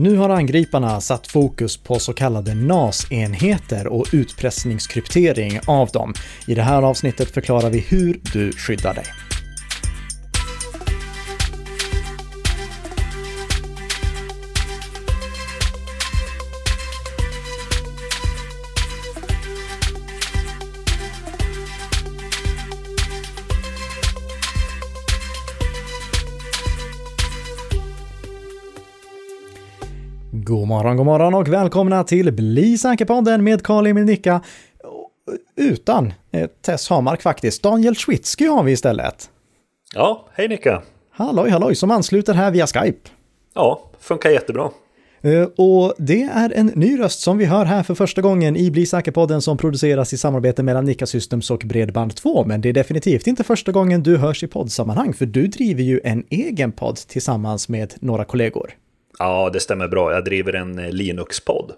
Nu har angriparna satt fokus på så kallade NAS-enheter och utpressningskryptering av dem. I det här avsnittet förklarar vi hur du skyddar dig. Morgon, och välkomna till Bli säker-podden med Karl-Emil Nicka. Utan eh, Tess Hamark faktiskt. Daniel Schwitzky har vi istället. Ja, hej Nicka. Halloj, halloj, som ansluter här via Skype. Ja, funkar jättebra. Uh, och det är en ny röst som vi hör här för första gången i Bli säker-podden som produceras i samarbete mellan Nika Systems och Bredband2. Men det är definitivt inte första gången du hörs i poddsammanhang, för du driver ju en egen podd tillsammans med några kollegor. Ja, det stämmer bra. Jag driver en eh, Linux-podd.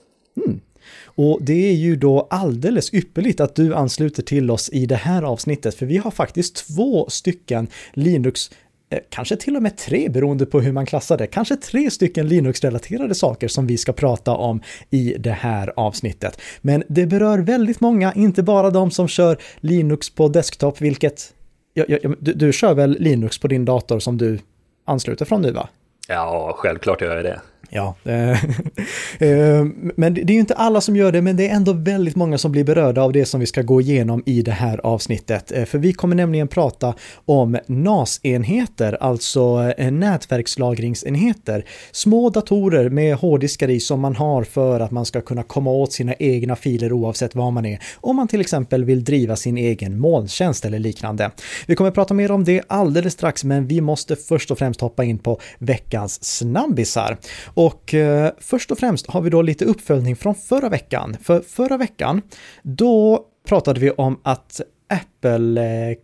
Mm. Och det är ju då alldeles ypperligt att du ansluter till oss i det här avsnittet, för vi har faktiskt två stycken Linux eh, Kanske till och med tre beroende på hur man klassar det. Kanske tre stycken Linux-relaterade saker som vi ska prata om i det här avsnittet. Men det berör väldigt många, inte bara de som kör Linux på desktop, vilket... Ja, ja, du, du kör väl Linux på din dator som du ansluter från nu va? Ja, självklart gör jag det. Ja, eh, eh, men det är ju inte alla som gör det, men det är ändå väldigt många som blir berörda av det som vi ska gå igenom i det här avsnittet. Eh, för vi kommer nämligen prata om NAS-enheter, alltså nätverkslagringsenheter. Små datorer med hårddiskar i som man har för att man ska kunna komma åt sina egna filer oavsett var man är. Om man till exempel vill driva sin egen molntjänst eller liknande. Vi kommer prata mer om det alldeles strax, men vi måste först och främst hoppa in på veckans snabbisar. Och eh, först och främst har vi då lite uppföljning från förra veckan. För förra veckan, då pratade vi om att Apple eh,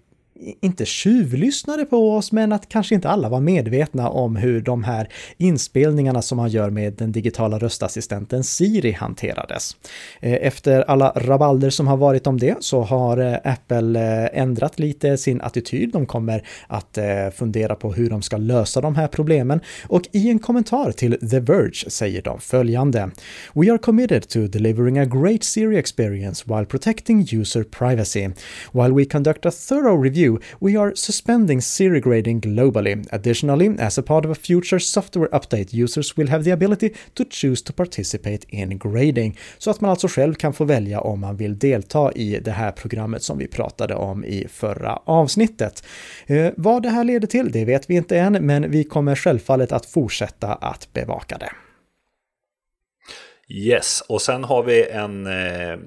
inte tjuvlyssnade på oss, men att kanske inte alla var medvetna om hur de här inspelningarna som man gör med den digitala röstassistenten Siri hanterades. Eh, efter alla rabalder som har varit om det så har eh, Apple eh, ändrat lite sin attityd. De kommer att fundera på hur de ska lösa de här problemen och i en kommentar till The Verge säger de följande. We are committed to delivering a great Siri experience while protecting user privacy. While we conduct a thorough review review, we are suspending Siri grading globally. Additionally, as a part of a future software update, users will have the ability to choose to participate in grading. Så att man alltså själv kan få välja om man vill delta i det här programmet som vi pratade om i förra avsnittet. Eh, vad det här leder till, det vet vi inte än, men vi kommer självfallet att fortsätta att bevaka det. Yes, och sen har vi en eh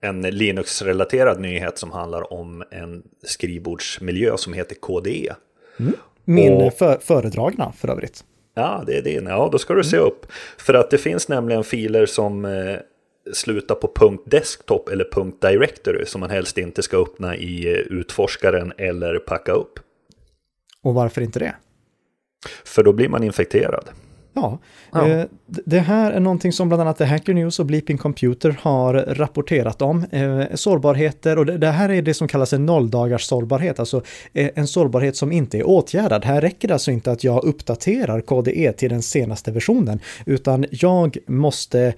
en Linux-relaterad nyhet som handlar om en skrivbordsmiljö som heter KDE. Mm. Min och, för, föredragna för övrigt. Ja, det är din. Ja, då ska du se mm. upp. För att det finns nämligen filer som eh, slutar på .desktop eller .directory som man helst inte ska öppna i eh, utforskaren eller packa upp. Och varför inte det? För då blir man infekterad. Ja, ja. Eh, det här är någonting som bland annat The Hacker News och Bleeping Computer har rapporterat om. Eh, sårbarheter och det, här är det som kallas en nolldagars sårbarhet, alltså eh, en sårbarhet som inte är åtgärdad. Här räcker det alltså inte att jag uppdaterar KDE till den senaste versionen, utan jag måste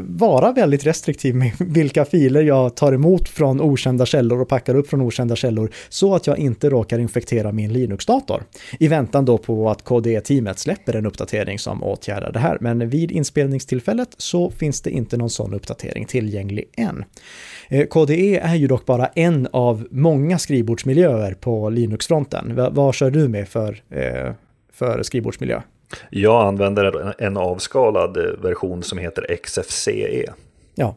vara väldigt restriktiv med vilka filer jag tar emot från okända källor och packar upp från okända källor så att jag inte råkar infektera min Linux-dator. I väntan då på att KDE-teamet släpper en uppdatering uppdatering som åtgärdar det här. Men vid inspelningstillfället så finns det inte någon sån uppdatering tillgänglig än. Eh, KDE är ju dock bara en av många skrivbordsmiljöer på Linux-fronten. Vad kör du med för, eh, för skrivbordsmiljö? Jag använder en avskalad version som heter XFCE. Ja,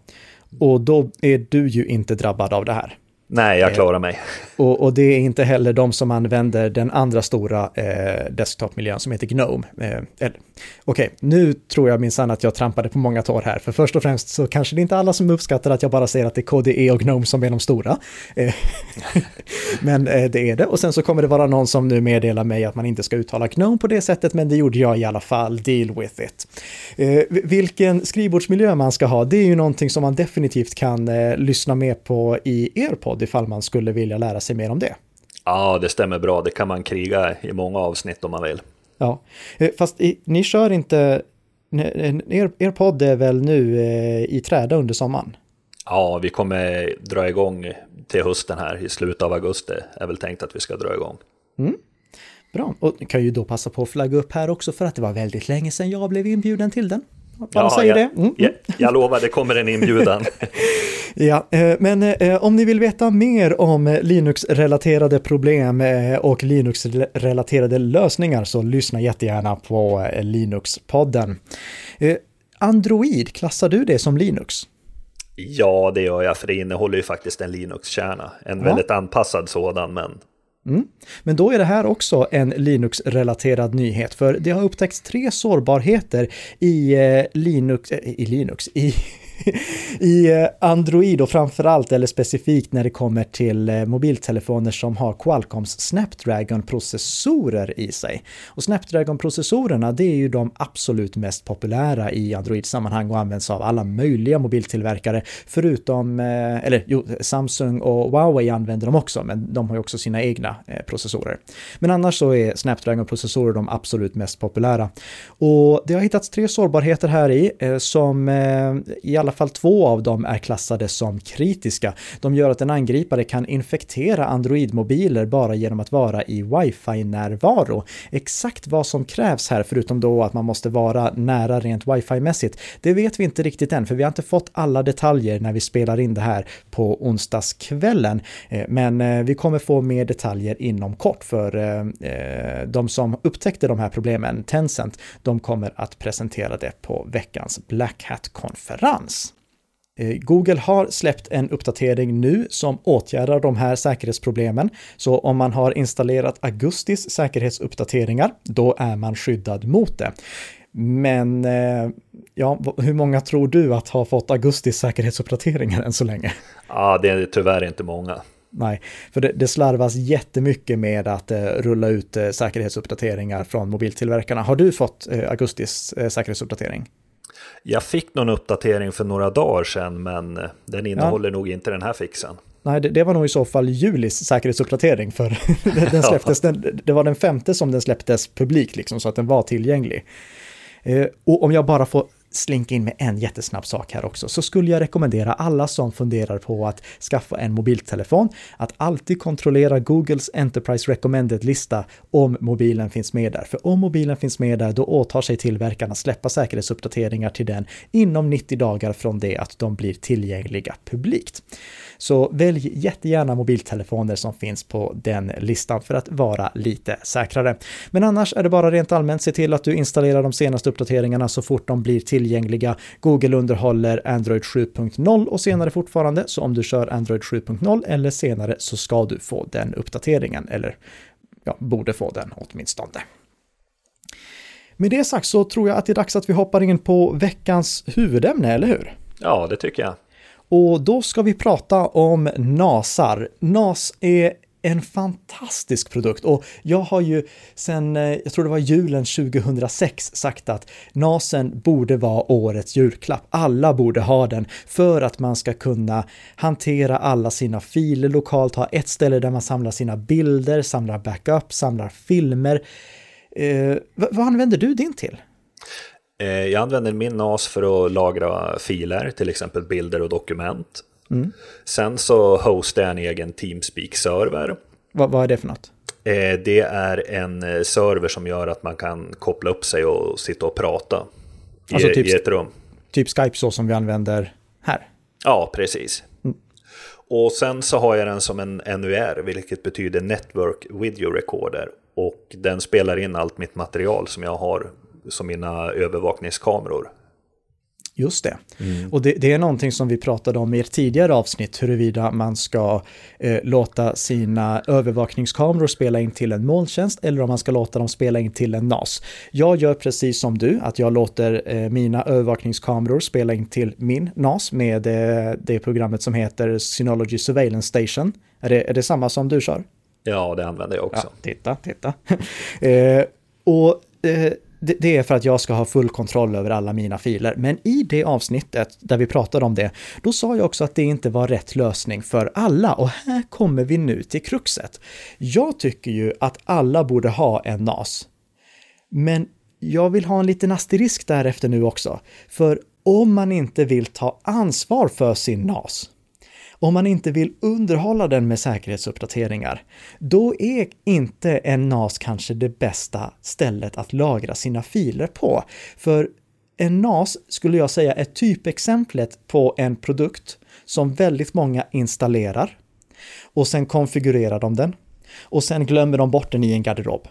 och då är du ju inte drabbad av det här. Nej, jag klarar mig. Och, och, det är inte heller de som använder den andra stora eh, desktopmiljön som heter Gnome. Eh, Okej, okay, nu tror jag minsann att jag trampade på många tår här, för först och främst så kanske det är inte alla som uppskattar att jag bara säger att det är KDE och Gnome som är de stora. Eh, men eh, det är det, och sen så kommer det vara någon som nu meddelar mig att man inte ska uttala Gnome på det sättet, men det gjorde jag i alla fall, deal with it. Eh, vilken skrivbordsmiljö man ska ha, det är ju någonting som man definitivt kan eh, lyssna med på i er podd ifall man skulle vilja lära sig mer om det. Ja, det stämmer bra. Det kan man kriga i många avsnitt om man vill. Ja, eh, fast i, ni kör inte er, er podd är väl nu eh, i träda under sommaren? Ja, vi kommer dra igång till hösten här i slutet av augusti är väl tänkt att vi ska dra igång. Mm. Bra, och kan ju då passa på att flagga upp här också för att det var väldigt länge sedan jag blev inbjuden till den. Ja, säger jag, det. Mm. Jag, jag lovar, det kommer en inbjudan. ja, eh, men eh, om ni vill veta mer om Linux-relaterade problem eh, och Linux-relaterade lösningar så lyssna jättegärna på Linux-podden. Android, klassar du det som Linux? Ja, det gör jag, för det innehåller ju faktiskt en Linux-kärna. En ja. väldigt anpassad sådan, men Mm. Men då är det här också en Linux-relaterad nyhet, för det har upptäckts tre sårbarheter i eh, Linux, eh, i Linux, i i eh, Android och framförallt eller specifikt när det kommer till eh, mobiltelefoner som har Qualcomms Snapdragon-processorer i sig. Och Snapdragon-processorerna det är ju de absolut mest populära i Android-sammanhang och används av alla möjliga mobiltillverkare förutom, eh, eller jo, Samsung och Huawei använder dem också, men de har ju också sina egna processorer. Men annars så är Snapdragon-processorer de absolut mest populära. Och det har hittats tre sårbarheter här i som i alla alla fall två av dem är klassade som kritiska. De gör att en angripare kan infektera Android-mobiler bara genom att vara i wifi-närvaro. Exakt vad som krävs här, förutom då att man måste vara nära rent wifi-mässigt, det vet vi inte riktigt än, för vi har inte fått alla detaljer när vi spelar in det här på onsdagskvällen. Eh, men eh, vi kommer få mer detaljer inom kort, för eh, de som upptäckte de här problemen, Tencent, de kommer att presentera det på veckans Black Hat-konferens. Eh, Google har släppt en uppdatering nu som åtgärdar de här säkerhetsproblemen. Så om man har installerat augustis säkerhetsuppdateringar, då är man skyddad mot det. Men eh, ja, hur många tror du att har fått augustis säkerhetsuppdateringar än så länge? Ja, det är tyvärr inte många. Nej, för det, det slarvas jättemycket med att eh, rulla ut eh, säkerhetsuppdateringar från mobiltillverkarna. Har du fått eh, augustis eh, säkerhetsuppdatering? Jag fick någon uppdatering för några dagar sedan, men eh, den innehåller ja. nog inte den här fixen. Nej, det, det, var nog i så fall julis säkerhetsuppdatering för den släpptes, den, det var den femte som den släpptes publik liksom så att den var tillgänglig. Eh, och om jag bara får slinka in med en jättesnabb sak här också, så skulle jag rekommendera alla som funderar på att skaffa en mobiltelefon att alltid kontrollera Googles Enterprise Recommended-lista om mobilen finns med där. För om mobilen finns med där, då åtar sig tillverkarna släppa säkerhetsuppdateringar till den inom 90 dagar från det att de blir tillgängliga publikt. Så välj jättegärna mobiltelefoner som finns på den listan för att vara lite säkrare. Men annars är det bara rent allmänt se till att du installerar de senaste uppdateringarna så fort de blir tillgängliga. Google underhåller Android 7.0 och senare fortfarande, så om du kör Android 7.0 eller senare så ska du få den uppdateringen, eller ja, borde få den åtminstone. Med det sagt så tror jag att det är dags att vi hoppar in på veckans huvudämne, eller hur? Ja, det tycker jag. Och då ska vi prata om NASar. NAS är en fantastisk produkt och jag har ju sen, eh, jag tror det var julen 2006 sagt att NASen borde vara årets julklapp. Alla borde ha den för att man ska kunna hantera alla sina filer lokalt, ha ett ställe där man samlar sina bilder, samlar backup, samlar filmer. Eh, vad använder du din till? Eh, jag använder min NAS för att lagra filer, till exempel bilder och dokument. Mm. Sen så hostar jag en egen Teamspeak-server. Vad, vad är det för något? Eh, det är en eh, server som gör att man kan koppla upp sig och sitta och prata i, alltså typ, i ett rum. Typ Skype så som vi använder här? Ja, precis. Mm. Och sen så har jag den som en NUR, vilket betyder Network Video Recorder. Och den spelar in allt mitt material som jag har som mina övervakningskameror. Just det. Mm. Och det, det, är någonting som vi pratade om i ett tidigare avsnitt, huruvida man ska eh, låta sina övervakningskameror spela in till en molntjänst eller om man ska låta dem spela in till en NAS. Jag gör precis som du, att jag låter eh, mina övervakningskameror spela in till min NAS med eh, det programmet som heter Synology Surveillance Station. Är det, är det samma som du kör? Ja, det använder jag också. Ja, titta, titta. Eh, och eh, det är för att jag ska ha full kontroll över alla mina filer. Men i det avsnittet där vi pratade om det, då sa jag också att det inte var rätt lösning för alla. Och här kommer vi nu till kruxet. Jag tycker ju att alla borde ha en NAS. Men jag vill ha en liten asterisk därefter nu också. För om man inte vill ta ansvar för sin NAS, om man inte vill underhålla den med säkerhetsuppdateringar, då är inte en NAS kanske det bästa stället att lagra sina filer på. För en NAS skulle jag säga är typexemplet på en produkt som väldigt många installerar och sen konfigurerar de den och sen glömmer de bort den i en garderob.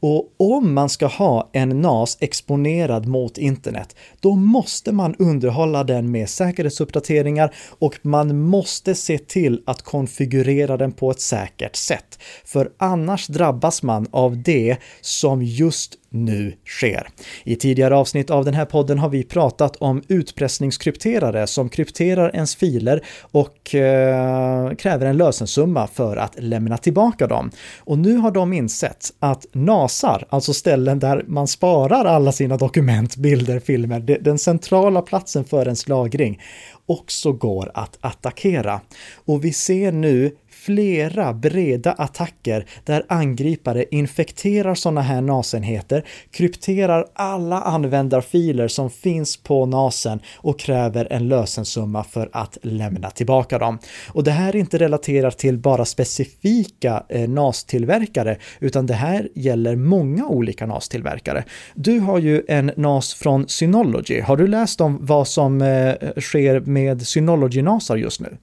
Och om man ska ha en NAS exponerad mot internet, då måste man underhålla den med säkerhetsuppdateringar och man måste se till att konfigurera den på ett säkert sätt. För annars drabbas man av det som just nu sker. I tidigare avsnitt av den här podden har vi pratat om utpressningskrypterare som krypterar ens filer och eh, kräver en lösensumma för att lämna tillbaka dem. Och nu har de insett att NASAR, alltså ställen där man sparar alla sina dokument, bilder, filmer, den centrala platsen för ens lagring, också går att attackera. Och vi ser nu flera breda attacker där angripare infekterar sådana här NAS-enheter, krypterar alla användarfiler som finns på NASen och kräver en lösensumma för att lämna tillbaka dem. Och det här är inte relaterat till bara specifika eh, NAS-tillverkare, utan det här gäller många olika NAS-tillverkare. Du har ju en NAS från Synology. Har du läst om vad som eh, sker med Synology-NASar just nu?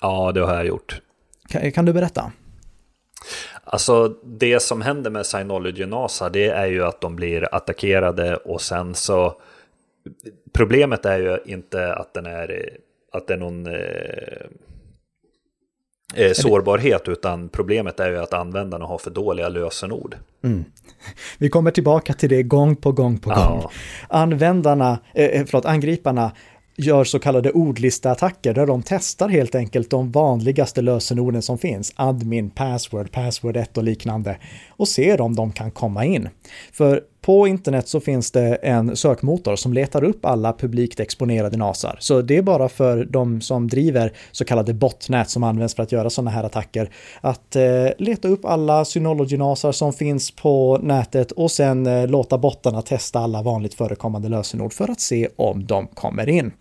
Ja, det har jag gjort. Kan, kan du berätta? Alltså det som händer med Synology NASA det är ju att de blir attackerade och sen så Problemet är ju inte att den är att det är någon eh, eh, sårbarhet utan problemet är ju att användarna har för dåliga lösenord. Mm. Vi kommer tillbaka till det gång på gång på gång. Ja. Användarna, eh, förlåt, angriparna gör så kallade ordlisteattacker där de testar helt enkelt de vanligaste lösenorden som finns, admin, password, password 1 och liknande, och ser om de kan komma in. För på internet så finns det en sökmotor som letar upp alla publikt exponerade NASar. Så det är bara för de som driver så kallade botnät som används för att göra sådana här attacker att eh, leta upp alla Synology-NASar som finns på nätet och sen eh, låta bottarna testa alla vanligt förekommande lösenord för att se om de kommer in.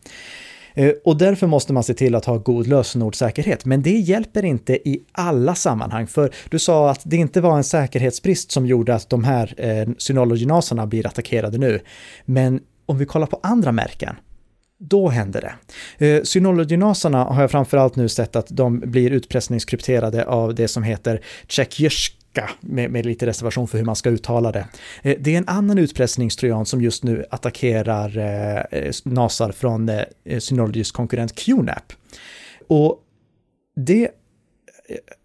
Eh, och därför måste man se till att ha god lösenordssäkerhet. Men det hjälper inte i alla sammanhang, för du sa att det inte var en säkerhetsbrist som gjorde att de här eh, Synology-nasarna blir attackerade nu. Men om vi kollar på andra märken, då händer det. Eh, synologinaserna Synology-nasarna har jag framförallt nu sett att de blir utpressningskrypterade av det som heter Tjeckjysk med, med, lite reservation för hur man ska uttala det. Eh, det är en annan utpressningstrojan som just nu attackerar eh, eh NASAR från eh, eh Synologys konkurrent QNAP. Och det,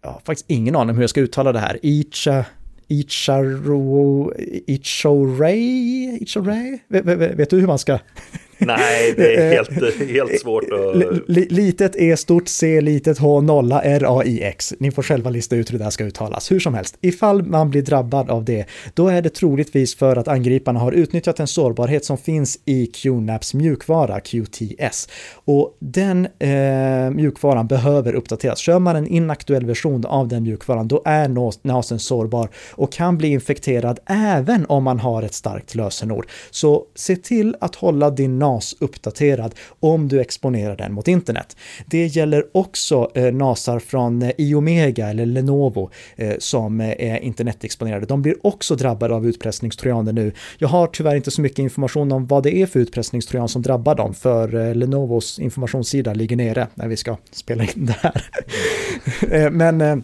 jag har faktiskt ingen aning om hur jag ska uttala det här. Icha, Icharo, Ichoray, Ichoray? Vet, vet, vet du hur man ska Nej, det är helt, helt svårt att... Litet E, stort C, litet H, nolla, R, A, I, X. Ni får själva lista ut hur det där ska uttalas. Hur som helst, ifall man blir drabbad av det, då är det troligtvis för att angriparna har utnyttjat en sårbarhet som finns i QNAPs mjukvara, QTS. Och den eh, mjukvaran behöver uppdateras. Kör man en inaktuell version av den mjukvaran, då är NASen sårbar och kan bli infekterad även om man har ett starkt lösenord. Så se till att hålla din NAS NAS uppdaterad om du exponerar den mot internet. Det gäller också eh, NASar från eh, Iomega eller Lenovo eh, som eh, är internetexponerade. De blir också drabbade av utpressningstrojaner nu. Jag har tyvärr inte så mycket information om vad det är för utpressningstrojan som drabbar dem, för eh, Lenovos informationssida ligger nere när vi ska spela in det här. Eh, men eh,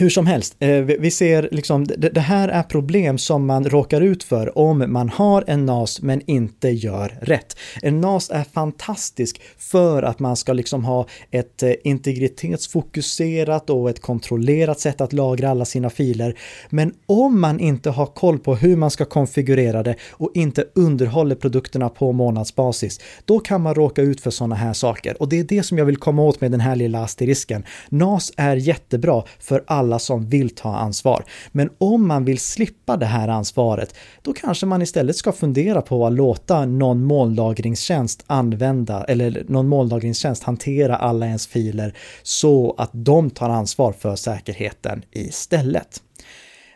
hur som helst, eh, vi ser liksom, det här är problem som man råkar ut för om man har en NAS men inte gör rätt. En NAS är fantastisk för att man ska liksom ha ett eh, integritetsfokuserat och ett kontrollerat sätt att lagra alla sina filer. Men om man inte har koll på hur man ska konfigurera det och inte underhåller produkterna på månadsbasis, då kan man råka ut för sådana här saker. Och det är det som jag vill komma åt med den här lilla asterisken. NAS är jättebra för alla alla som vill ta ansvar. Men om man vill slippa det här ansvaret, då kanske man istället ska fundera på att låta någon molnlagringstjänst använda eller någon molnlagringstjänst hantera alla ens filer så att de tar ansvar för säkerheten istället.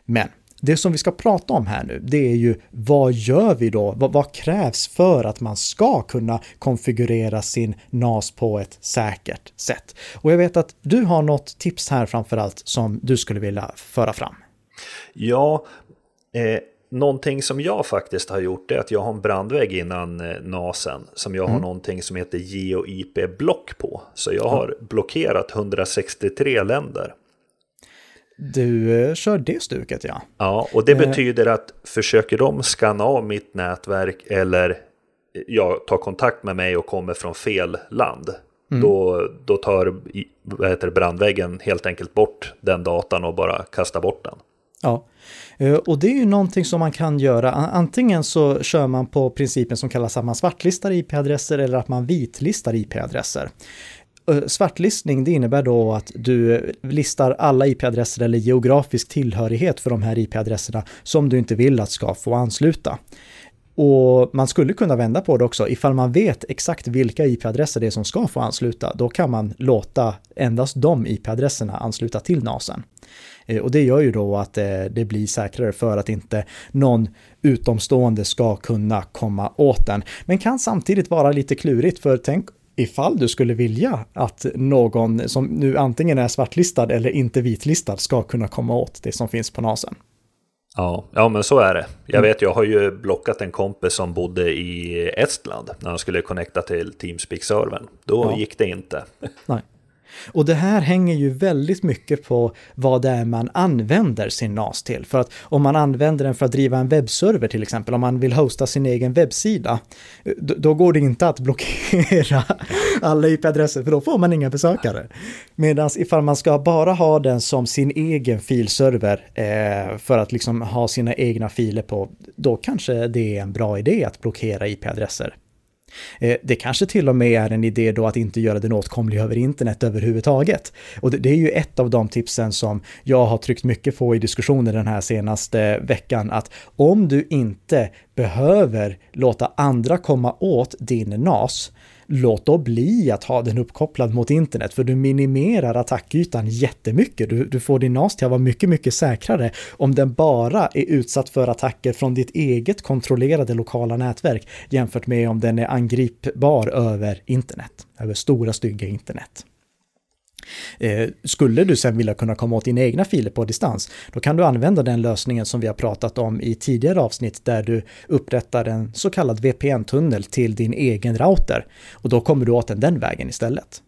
Men det som vi ska prata om här nu, det är ju vad gör vi då? Vad, vad krävs för att man ska kunna konfigurera sin NAS på ett säkert sätt? Och jag vet att du har något tips här framförallt som du skulle vilja föra fram. Ja, eh, någonting som jag faktiskt har gjort är att jag har en brandvägg innan eh, NASen som jag mm. har någonting som heter GeoIP-block på. Så jag har blockerat 163 länder. Du eh, kör det stuket ja. Ja, och det eh. betyder att försöker de skanna av mitt nätverk eller jag tar kontakt med mig och kommer från fel land. Mm. Då, då tar vad heter det, brandväggen helt enkelt bort den datan och bara kastar bort den. Ja, eh, och det är ju någonting som man kan göra. Antingen så kör man på principen som kallas att man svartlistar IP-adresser eller att man vitlistar IP-adresser. Eh, svartlistning det innebär då att du listar alla IP-adresser eller geografisk tillhörighet för de här IP-adresserna som du inte vill att ska få ansluta. Och man skulle kunna vända på det också, ifall man vet exakt vilka IP-adresser det är som ska få ansluta, då kan man låta endast de IP-adresserna ansluta till NASen. Eh, och det gör ju då att eh, det blir säkrare för att inte någon utomstående ska kunna komma åt den. Men kan samtidigt vara lite klurigt för tänk ifall du skulle vilja att någon som nu antingen är svartlistad eller inte vitlistad ska kunna komma åt det som finns på NASen. Ja, ja men så är det. Jag mm. vet, jag har ju blockat en kompis som bodde i Estland när han skulle connecta till Teamspeak-servern. Då ja. gick det inte. Nej. Och det här hänger ju väldigt mycket på vad det är man använder sin NAS till. För att om man använder den för att driva en webbserver till exempel, om man vill hosta sin egen webbsida, då går det inte att blockera alla IP-adresser för då får man inga besökare. Medan ifall man ska bara ha den som sin egen filserver eh, för att liksom ha sina egna filer på, då kanske det är en bra idé att blockera IP-adresser. Eh, det kanske till och med är en idé då att inte göra den åtkomlig över internet överhuvudtaget. Och det, är ju ett av de tipsen som jag har tryckt mycket på i diskussioner den här senaste veckan, att om du inte behöver låta andra komma åt din NAS, låt då bli att ha den uppkopplad mot internet, för du minimerar attackytan jättemycket. Du, du får din NAS till att vara mycket, mycket säkrare om den bara är utsatt för attacker från ditt eget kontrollerade lokala nätverk jämfört med om den är angripbar över internet, över stora stygga internet. Eh, skulle du sen vilja kunna komma åt dina egna filer på distans, då kan du använda den lösningen som vi har pratat om i tidigare avsnitt där du upprättar en så kallad VPN-tunnel till din egen router och då kommer du åt den den vägen istället.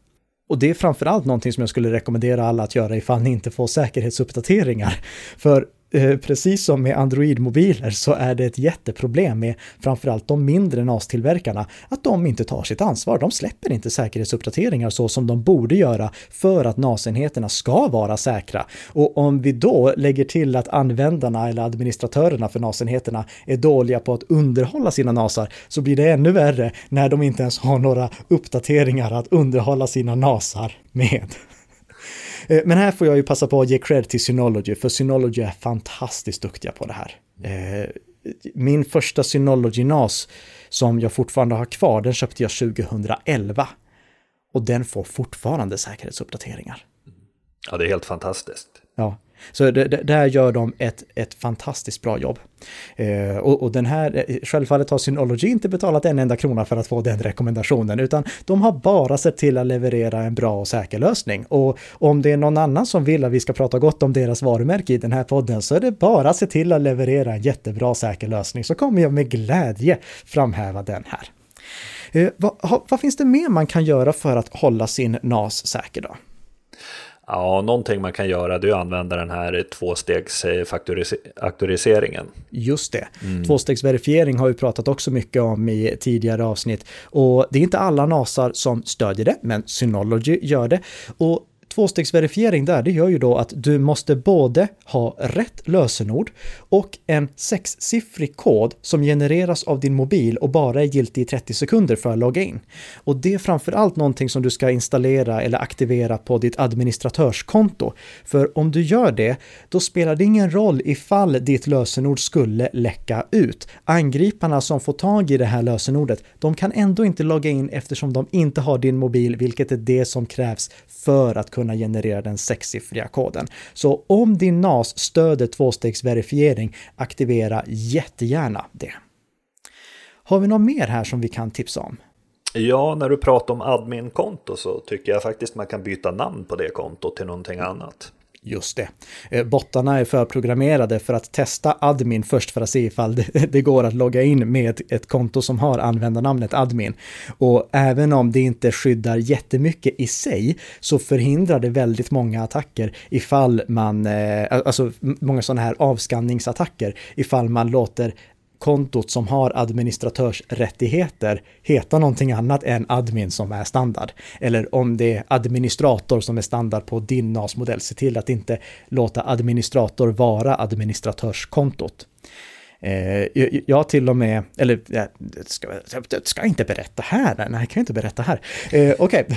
Och det är framförallt någonting som jag skulle rekommendera alla att göra ifall ni inte får säkerhetsuppdateringar. För Eh, precis som med Android-mobiler så är det ett jätteproblem med framförallt de mindre NAS-tillverkarna, att de inte tar sitt ansvar. De släpper inte säkerhetsuppdateringar så som de borde göra för att NAS-enheterna ska vara säkra. Och om vi då lägger till att användarna eller administratörerna för NAS-enheterna är dåliga på att underhålla sina NASar så blir det ännu värre när de inte ens har några uppdateringar att underhålla sina NASar med. Eh, men här får jag ju passa på att ge cred till Synology, för Synology är fantastiskt duktiga på det här. Eh, min första Synology NAS som jag fortfarande har kvar, den köpte jag 2011. Och den får fortfarande säkerhetsuppdateringar. Ja, det är helt fantastiskt. Ja, så det, det, där gör de ett, ett fantastiskt bra jobb. Eh, och, och, den här, eh, självfallet har Synology inte betalat en enda krona för att få den rekommendationen, utan de har bara sett till att leverera en bra och säker lösning. Och om det är någon annan som vill att vi ska prata gott om deras varumärke i den här podden så är det bara att se till att leverera en jättebra säker lösning så kommer jag med glädje framhäva den här. Eh, vad, vad finns det mer man kan göra för att hålla sin NAS säker då? Ja, någonting man kan göra det är att använda den här tvåstegsaktoriseringen. Just det. Mm. Tvåstegsverifiering har vi pratat också mycket om i tidigare avsnitt. Och det är inte alla NASar som stödjer det, men Synology gör det. Och Tvåstegsverifiering där, det gör ju då att du måste både ha rätt lösenord och en sexsiffrig kod som genereras av din mobil och bara är giltig i 30 sekunder för att logga in. Och det är framförallt någonting som du ska installera eller aktivera på ditt administratörskonto. För om du gör det, då spelar det ingen roll ifall ditt lösenord skulle läcka ut. Angriparna som får tag i det här lösenordet, de kan ändå inte logga in eftersom de inte har din mobil, vilket är det som krävs för att kunna kunna generera den sexsiffriga koden. Så om din NAS stöder tvåstegsverifiering, aktivera jättegärna det. Har vi något mer här som vi kan tipsa om? Ja, när du pratar om admin-konto så tycker jag faktiskt man kan byta namn på det kontot till någonting annat. Just det. Eh, bottarna är förprogrammerade för att testa admin först för att se ifall det, det, går att logga in med ett konto som har användarnamnet admin. Och även om det inte skyddar jättemycket i sig så förhindrar det väldigt många attacker ifall man, eh, alltså många sådana här avskanningsattacker ifall man låter kontot som har administratörsrättigheter heta någonting annat än admin som är standard. Eller om det är administrator som är standard på din NAS-modell, se till att inte låta administrator vara administratörskontot. Eh, jag till och med, eller jag ska, jag ska inte berätta här, nej jag kan inte berätta här. Eh, Okej. Okay.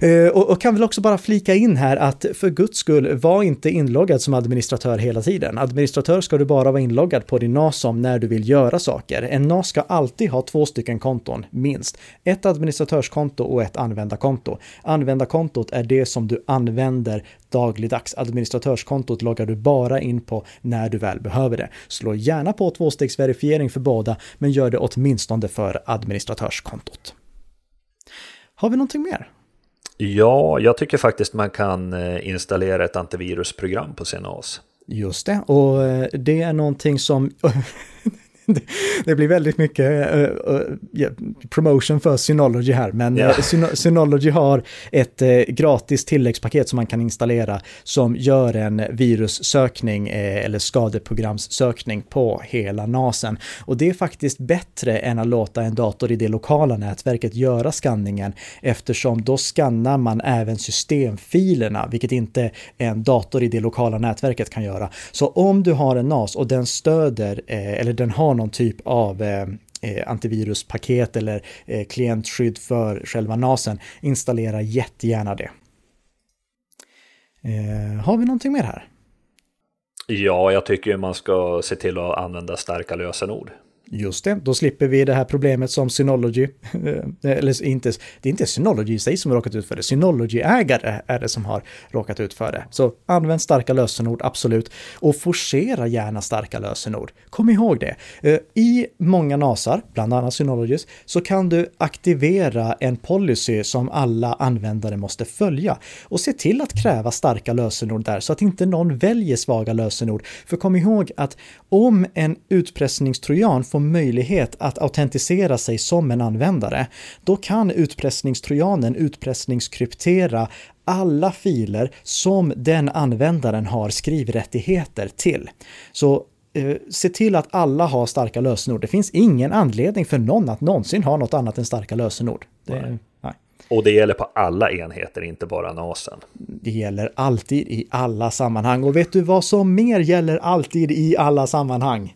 eh, och, och, kan väl också bara flika in här att för guds skull, var inte inloggad som administratör hela tiden. Administratör ska du bara vara inloggad på din NAS om när du vill göra saker. En NAS ska alltid ha två stycken konton, minst. Ett administratörskonto och ett användarkonto. Användarkontot är det som du använder dagligdags. Administratörskontot loggar du bara in på när du väl behöver det. Slå gärna på tvåstegsverifiering för båda, men gör det åtminstone för administratörskontot. Har vi någonting mer? Ja, jag tycker faktiskt man kan eh, installera ett antivirusprogram på sin NAS. Just det, och eh, det är någonting som det blir väldigt mycket uh, uh, promotion för Synology här, men yeah. Synology har ett gratis tilläggspaket som man kan installera som gör en virussökning eller skadeprogramssökning på hela NASen. Och det är faktiskt bättre än att låta en dator i det lokala nätverket göra skanningen eftersom då skannar man även systemfilerna, vilket inte en dator i det lokala nätverket kan göra. Så om du har en NAS och den stöder, eller den har någon typ av eh, eh, antiviruspaket eller eh, klientskydd för själva NASen, installera jättegärna det. Eh, har vi någonting mer här? Ja, jag tycker man ska se till att använda starka lösenord. Just det, då slipper vi det här problemet som Synology, eh, eller inte, det är inte Synology i sig som har råkat ut för det, Synology-ägare är det som har råkat ut för det. Så använd starka lösenord, absolut, och forcera gärna starka lösenord. Kom ihåg det. Eh, I många NASar, bland annat Synologies, så kan du aktivera en policy som alla användare måste följa och se till att kräva starka lösenord där så att inte någon väljer svaga lösenord. För kom ihåg att om en utpressningstrojan får möjlighet att autentisera sig som en användare, då kan utpressningstrojanen utpressningskryptera alla filer som den användaren har skrivrättigheter till. Så eh, se till att alla har starka lösenord. Det finns ingen anledning för någon att någonsin ha något annat än starka lösenord. Det, nej. Nej. Och det gäller på alla enheter, inte bara NASen. Det gäller alltid i alla sammanhang. Och vet du vad som mer gäller alltid i alla sammanhang?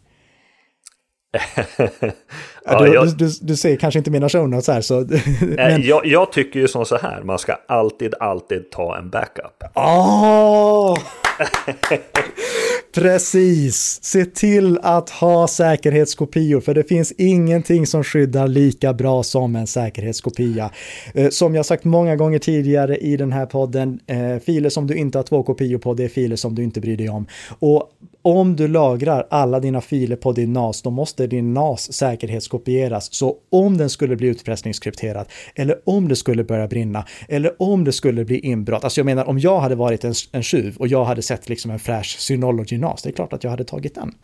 ja, du, jag, du, du, du, ser kanske inte mina show notes här så... men... jag, jag, tycker ju som så här, man ska alltid, alltid ta en backup. Oh! Precis! Se till att ha säkerhetskopior, för det finns ingenting som skyddar lika bra som en säkerhetskopia. Eh, som jag sagt många gånger tidigare i den här podden, eh, filer som du inte har två kopior på, det är filer som du inte bryr dig om. Och om du lagrar alla dina filer på din NAS, då måste din NAS säkerhetskopieras. Så om den skulle bli utpressningskrypterad, eller om det skulle börja brinna, eller om det skulle bli inbrott. Alltså jag menar, om jag hade varit en, en tjuv och jag hade sett liksom en fräsch Synology NAS, det är klart att jag hade tagit den.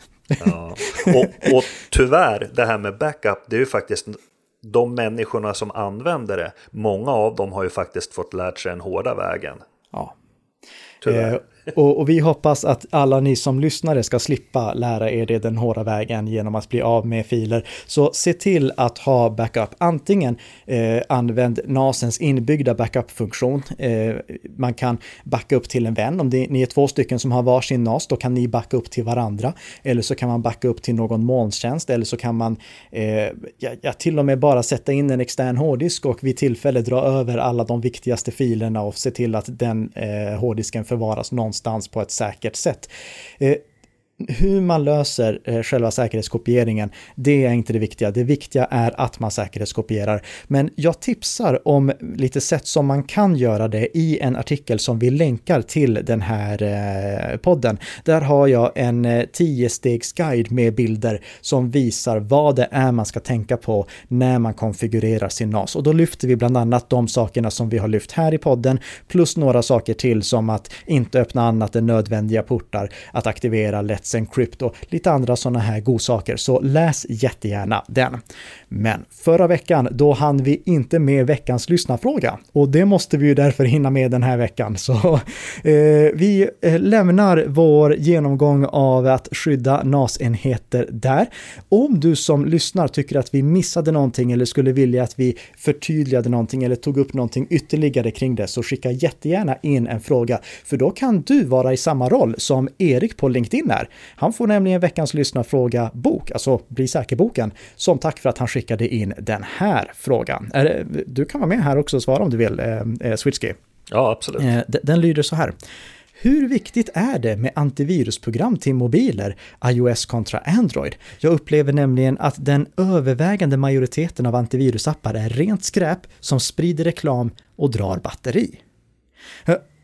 Ja. Och, och tyvärr, det här med backup, det är ju faktiskt de människorna som använder det, många av dem har ju faktiskt fått lärt sig den hårda vägen. Ja. Tyvärr. Eh, och, och, vi hoppas att alla ni som lyssnare ska slippa lära er det den hårda vägen genom att bli av med filer. Så se till att ha backup. Antingen eh, använd NASens inbyggda backup-funktion. Eh, man kan backa upp till en vän. Om det, ni är två stycken som har varsin NAS, då kan ni backa upp till varandra. Eller så kan man backa upp till någon molntjänst. Eller så kan man eh, ja, ja, till och med bara sätta in en extern hårddisk och vid tillfälle dra över alla de viktigaste filerna och se till att den eh, hårddisken förvaras någonstans någonstans på ett säkert sätt. Eh, hur man löser eh, själva säkerhetskopieringen, det är inte det viktiga. Det viktiga är att man säkerhetskopierar. Men jag tipsar om lite sätt som man kan göra det i en artikel som vi länkar till den här eh, podden. Där har jag en eh, 10-stegsguide med bilder som visar vad det är man ska tänka på när man konfigurerar sin NAS. Och då lyfter vi bland annat de sakerna som vi har lyft här i podden, plus några saker till som att inte öppna annat än nödvändiga portar, att aktivera lätt Let's krypto och lite andra sådana här godsaker. Så läs jättegärna den. Men förra veckan, då hann vi inte med veckans lyssnarfråga och det måste vi ju därför hinna med den här veckan. Så eh, vi eh, lämnar vår genomgång av att skydda NAS-enheter där. Om du som lyssnar tycker att vi missade någonting eller skulle vilja att vi förtydligade någonting eller tog upp någonting ytterligare kring det så skicka jättegärna in en fråga för då kan du vara i samma roll som Erik på LinkedIn är. Han får nämligen veckans lyssnarfråga bok, alltså Bli säker-boken, som tack för att han skickade in den här frågan. Du kan vara med här också och svara om du vill, eh, eh Switchkey. Ja, absolut. Eh, den lyder så här. Hur viktigt är det med antivirusprogram till mobiler, iOS kontra Android? Jag upplever nämligen att den övervägande majoriteten av antivirusappar är rent skräp som sprider reklam och drar batteri.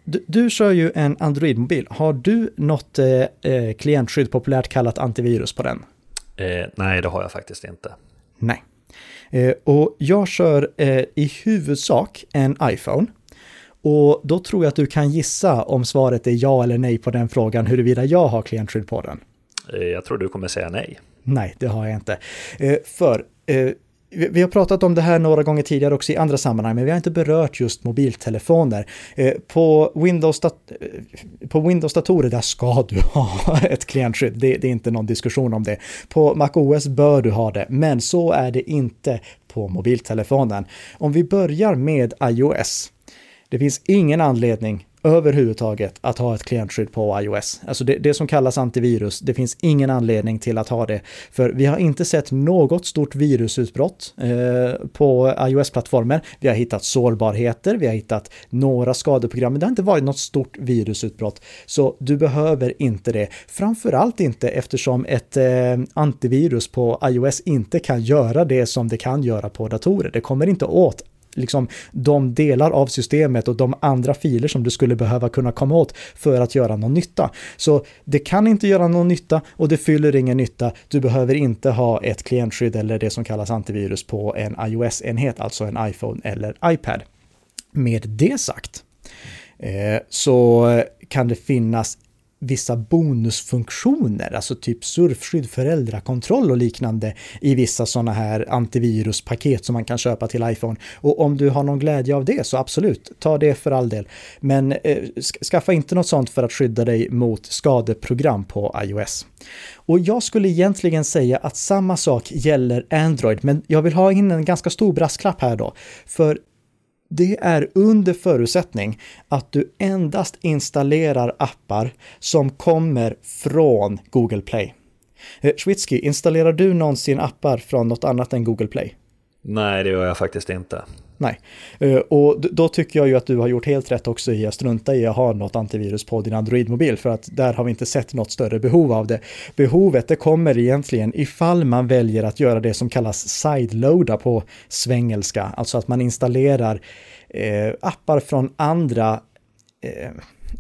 Du, du kör ju en Android-mobil. Har du något eh, eh, klientskydd, populärt kallat antivirus, på den? Eh, nej, det har jag faktiskt inte. Nej. Eh, och jag kör eh, i huvudsak en iPhone. Och då tror jag att du kan gissa om svaret är ja eller nej på den frågan huruvida jag har klientskydd på den. Eh, jag tror du kommer säga nej. Nej, det har jag inte. För vi har pratat om det här några gånger tidigare också i andra sammanhang, men vi har inte berört just mobiltelefoner. Eh, eh, på Windows-datorer, på Windows där ska du ha ett klientskydd. Det, det är inte någon diskussion om det. På MacOS bör du ha det, men så är det inte på mobiltelefonen. Om vi börjar med iOS. Det finns ingen anledning överhuvudtaget att ha ett klientskydd på iOS. Alltså det, det, som kallas antivirus, det finns ingen anledning till att ha det. För vi har inte sett något stort virusutbrott eh, på iOS-plattformar. Vi har hittat sårbarheter, vi har hittat några skadeprogram, men det har inte varit något stort virusutbrott. Så du behöver inte det. Framförallt inte eftersom ett eh, antivirus på iOS inte kan göra det som det kan göra på datorer. Det kommer inte åt liksom de delar av systemet och de andra filer som du skulle behöva kunna komma åt för att göra någon nytta. Så det kan inte göra någon nytta och det fyller ingen nytta. Du behöver inte ha ett klientskydd eller det som kallas antivirus på en iOS-enhet, alltså en iPhone eller iPad. Med det sagt eh, så kan det finnas vissa bonusfunktioner, alltså typ surfskydd, föräldrakontroll och liknande i vissa sådana här antiviruspaket som man kan köpa till iPhone. Och om du har någon glädje av det så absolut, ta det för all del. Men eh, skaffa inte något sånt för att skydda dig mot skadeprogram på iOS. Och jag skulle egentligen säga att samma sak gäller Android, men jag vill ha in en ganska stor brasklapp här då. För det är under förutsättning att du endast installerar appar som kommer från Google Play. Eh, Schwitzky, installerar du någonsin appar från något annat än Google Play? Nej, det gör jag faktiskt inte. Nej, eh, och då tycker jag ju att du har gjort helt rätt också i att strunta i att ha något antivirus på din Android-mobil, för att där har vi inte sett något större behov av det. Behovet det kommer egentligen ifall man väljer att göra det som kallas sideloada på svengelska, alltså att man installerar eh, appar från andra eh,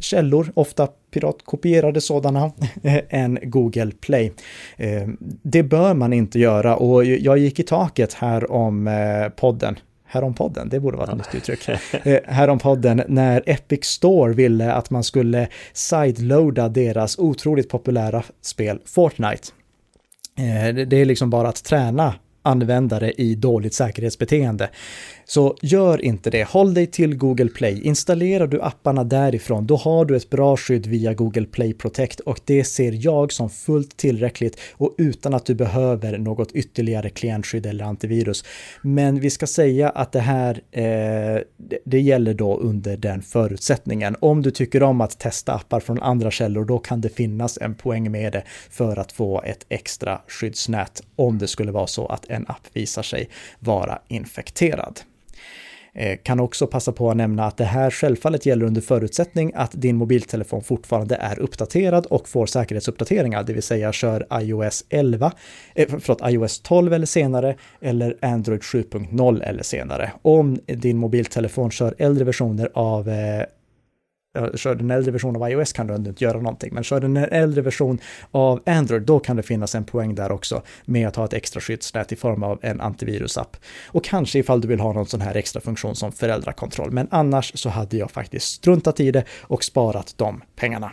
källor, ofta piratkopierade sådana, än Google Play. Eh, det bör man inte göra och jag gick i taket här om eh, podden Härompodden, det borde vara ett ja. nytt uttryck. Eh, Härompodden när Epic Store ville att man skulle sideloada deras otroligt populära spel Fortnite. Eh, det är liksom bara att träna användare i dåligt säkerhetsbeteende. Så gör inte det. Håll dig till Google Play. Installerar du apparna därifrån, då har du ett bra skydd via Google Play Protect och det ser jag som fullt tillräckligt och utan att du behöver något ytterligare klientskydd eller antivirus. Men vi ska säga att det här, eh, det gäller då under den förutsättningen. Om du tycker om att testa appar från andra källor, då kan det finnas en poäng med det för att få ett extra skyddsnät om det skulle vara så att en app visar sig vara infekterad. Eh, kan också passa på att nämna att det här självfallet gäller under förutsättning att din mobiltelefon fortfarande är uppdaterad och får säkerhetsuppdateringar, det vill säga kör iOS 11, eh, förlåt, iOS 12 eller senare eller Android 7.0 eller senare. Om din mobiltelefon kör äldre versioner av eh, kör du en äldre version av iOS kan du ändå inte göra någonting, men kör du en äldre version av Android, då kan det finnas en poäng där också med att ha ett extra skyddsnät i form av en antivirusapp. Och kanske ifall du vill ha någon sån här extra funktion som föräldrakontroll, men annars så hade jag faktiskt struntat i det och sparat de pengarna.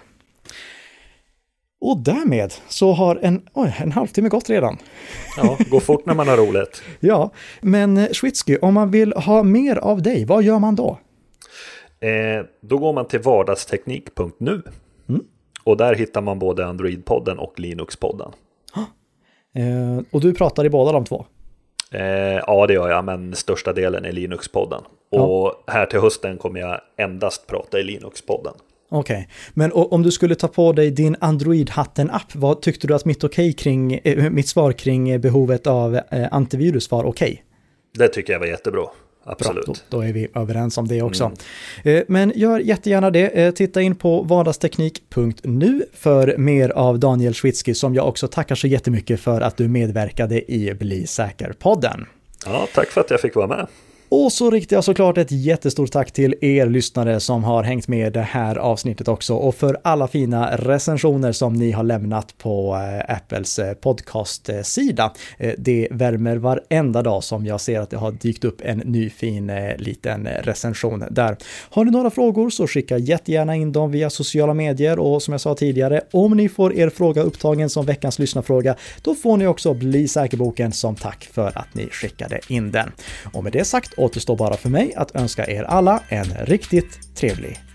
Och därmed så har en, oj, en halvtimme gått redan. Ja, gå fort när man har roligt. ja, men Schwitzky, om man vill ha mer av dig, vad gör man då? Eh, då går man till vardagsteknik.nu. Mm. Och där hittar man både Android-podden och Linux-podden. Eh, och du pratar i båda de två? Eh, ja, det gör jag, men största delen är Linux-podden. Och ja. här till hösten kommer jag endast prata i Linux-podden. Okej, okay. men om du skulle ta på dig din Android-hatten-app, vad tyckte du att mitt, okay kring, äh, mitt svar kring behovet av äh, antivirus var okej? Okay? Det tycker jag var jättebra. Absolut. Bra, då, då, är vi överens om det också. Mm. Men gör jättegärna det. Titta in på vardagsteknik.nu för mer av Daniel Schwitzky som jag också tackar så jättemycket för att du medverkade i Bli säker-podden. Ja, tack för att jag fick vara med. Och så riktar jag såklart ett jättestort tack till er lyssnare som har hängt med det här avsnittet också och för alla fina recensioner som ni har lämnat på eh, Apples eh, podcastsida. Eh, det värmer varenda dag som jag ser att det har dykt upp en ny fin liten recension där. Har ni några frågor så skicka jättegärna in dem via sociala medier och som jag sa tidigare, om ni får er fråga upptagen som veckans lyssnarfråga, då får ni också bli säkerboken som tack för att ni skickade in den. Och med det sagt återstår bara för mig att önska er alla en riktigt trevlig